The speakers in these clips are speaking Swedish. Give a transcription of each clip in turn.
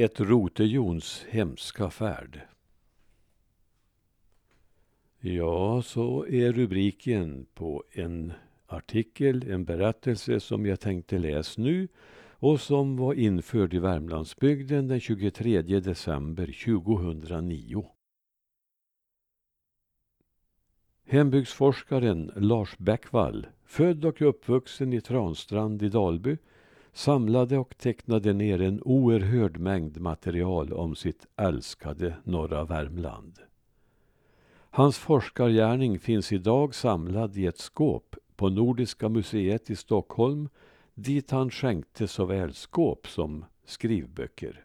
Ett rotejons hemska färd. Ja, så är rubriken på en artikel, en berättelse som jag tänkte läsa nu och som var införd i Värmlandsbygden den 23 december 2009. Hembygdsforskaren Lars Bäckvall, född och uppvuxen i Transtrand i Dalby, samlade och tecknade ner en oerhörd mängd material om sitt älskade norra Värmland. Hans forskargärning finns idag samlad i ett skåp på Nordiska museet i Stockholm dit han skänkte såväl skåp som skrivböcker.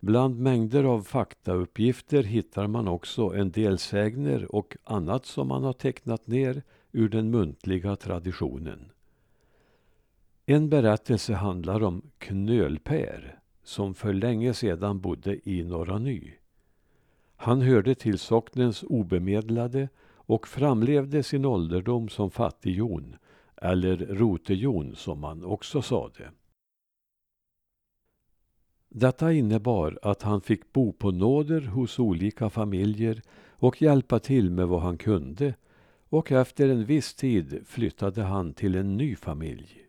Bland mängder av faktauppgifter hittar man också en del sägner och annat som man har tecknat ner ur den muntliga traditionen. En berättelse handlar om Knölpär som för länge sedan bodde i Norra Ny. Han hörde till socknens obemedlade och framlevde sin ålderdom som fattigjon, eller rotejon som man också sade. Detta innebar att han fick bo på nåder hos olika familjer och hjälpa till med vad han kunde och efter en viss tid flyttade han till en ny familj.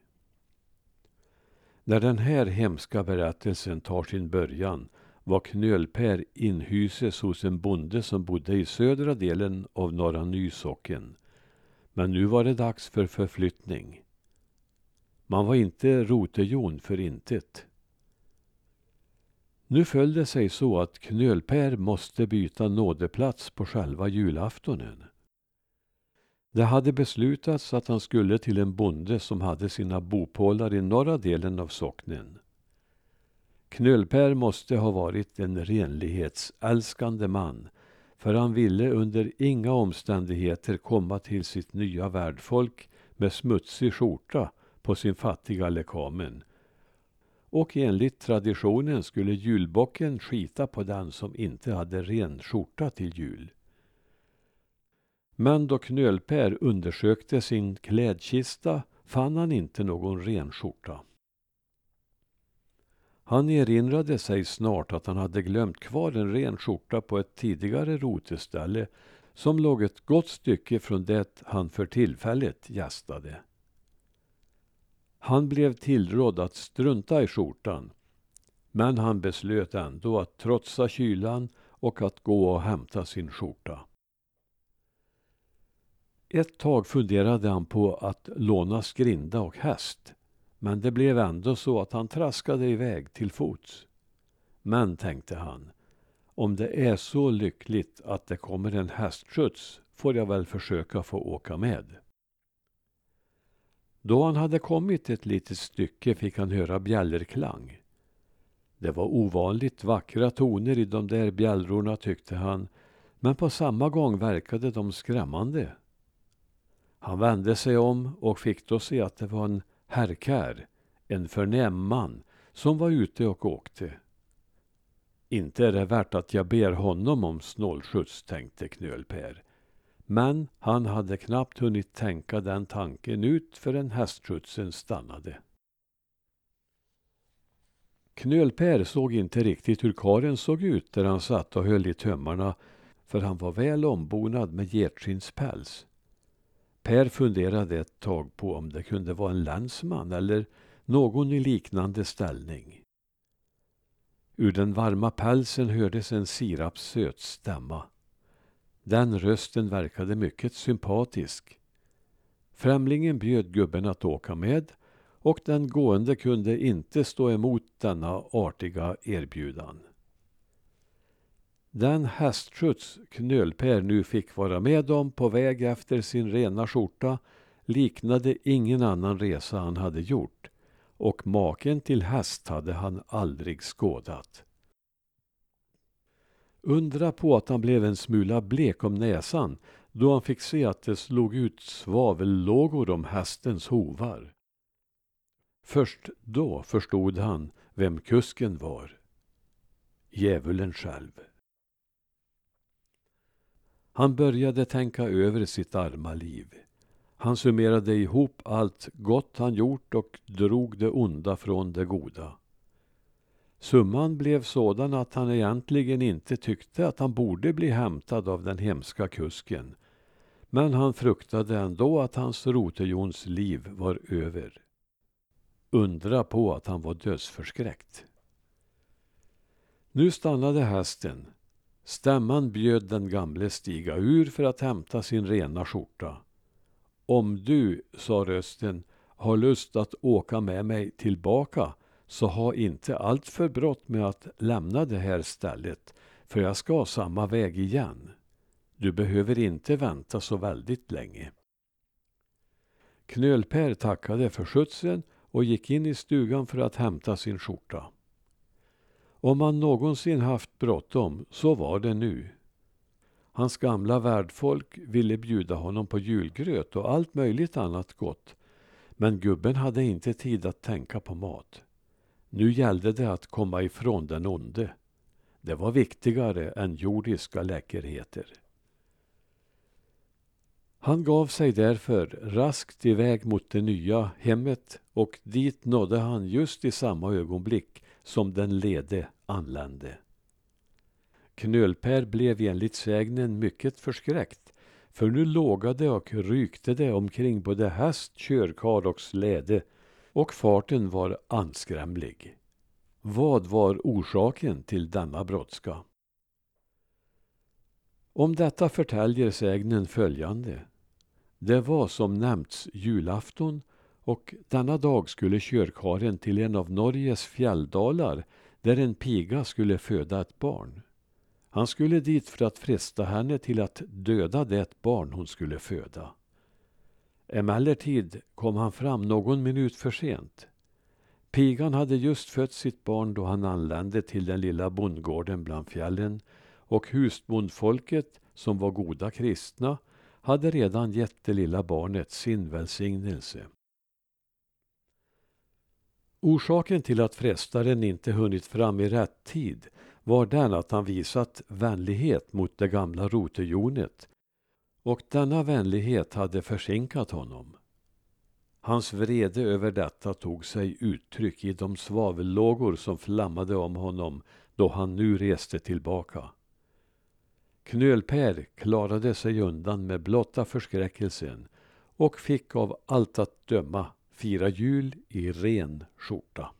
När den här hemska berättelsen tar sin början var Knölpär inhyses hos en bonde som bodde i södra delen av Norra Nysocken. Men nu var det dags för förflyttning. Man var inte rotejon för intet. Nu föll det sig så att Knölpär måste byta nådeplats på själva julaftonen. Det hade beslutats att han skulle till en bonde som hade sina bopålar i norra delen av socknen. Knölpär måste ha varit en renlighetsälskande man för han ville under inga omständigheter komma till sitt nya värdfolk med smutsig skjorta på sin fattiga lekamen. Och enligt traditionen skulle julbocken skita på den som inte hade ren skjorta till jul. Men då Knölpär undersökte sin klädkista fann han inte någon ren skjorta. Han erinrade sig snart att han hade glömt kvar en ren skjorta på ett tidigare roteställe som låg ett gott stycke från det han för tillfället gästade. Han blev tillrådd att strunta i skjortan men han beslöt ändå att trotsa kylan och att gå och hämta sin skjorta. Ett tag funderade han på att låna skrinda och häst. Men det blev ändå så att han traskade iväg till fots. Men, tänkte han, om det är så lyckligt att det kommer en hästskjuts får jag väl försöka få åka med. Då han hade kommit ett litet stycke fick han höra bjällerklang. Det var ovanligt vackra toner i de där bjällrorna tyckte han, men på samma gång verkade de skrämmande. Han vände sig om och fick då se att det var en herrkär, en förnäm man, som var ute och åkte. Inte är det värt att jag ber honom om snålskjuts, tänkte Knölper. Men han hade knappt hunnit tänka den tanken ut förrän hästskjutsen stannade. Knölper såg inte riktigt hur karen såg ut där han satt och höll i tömmarna för han var väl ombonad med getskinnspäls. Per funderade ett tag på om det kunde vara en landsman eller någon i liknande ställning. Ur den varma pälsen hördes en sirapssöt stämma. Den rösten verkade mycket sympatisk. Främlingen bjöd gubben att åka med och den gående kunde inte stå emot denna artiga erbjudan. Den hästskjuts Knölpär nu fick vara med om på väg efter sin rena skjorta liknade ingen annan resa han hade gjort och maken till häst hade han aldrig skådat. Undra på att han blev en smula blek om näsan då han fick se att det slog ut svavellågor om hästens hovar. Först då förstod han vem kusken var. Djävulen själv. Han började tänka över sitt arma liv. Han summerade ihop allt gott han gjort och drog det onda från det goda. Summan blev sådan att han egentligen inte tyckte att han borde bli hämtad av den hemska kusken. Men han fruktade ändå att hans Rotejons liv var över. Undra på att han var dödsförskräckt. Nu stannade hästen. Stämman bjöd den gamle stiga ur för att hämta sin rena skjorta. Om du, sa rösten, har lust att åka med mig tillbaka så ha inte allt för brått med att lämna det här stället, för jag ska samma väg igen. Du behöver inte vänta så väldigt länge. Knölpär tackade för skjutsen och gick in i stugan för att hämta sin skjorta. Om han någonsin haft bråttom så var det nu. Hans gamla värdfolk ville bjuda honom på julgröt och allt möjligt annat gott. Men gubben hade inte tid att tänka på mat. Nu gällde det att komma ifrån den onde. Det var viktigare än jordiska läckerheter. Han gav sig därför raskt iväg mot det nya hemmet och dit nådde han just i samma ögonblick som den lede anlände. Knölpär blev enligt sägnen mycket förskräckt för nu lågade och rykte det omkring både häst, körkar och släde och farten var anskrämlig. Vad var orsaken till denna brådska? Om detta förtäljer sägnen följande. Det var som nämnts julafton och denna dag skulle körkaren till en av Norges fjälldalar där en piga skulle föda ett barn. Han skulle dit för att fresta henne till att döda det barn hon skulle föda. Emellertid kom han fram någon minut för sent. Pigan hade just fött sitt barn då han anlände till den lilla bondgården bland fjällen och husbondfolket, som var goda kristna, hade redan gett det lilla barnet sin välsignelse. Orsaken till att frestaren inte hunnit fram i rätt tid var den att han visat vänlighet mot det gamla rotejonet och denna vänlighet hade försinkat honom. Hans vrede över detta tog sig uttryck i de svavellågor som flammade om honom då han nu reste tillbaka. Knölpär klarade sig undan med blotta förskräckelsen och fick av allt att döma fira jul i ren skjorta.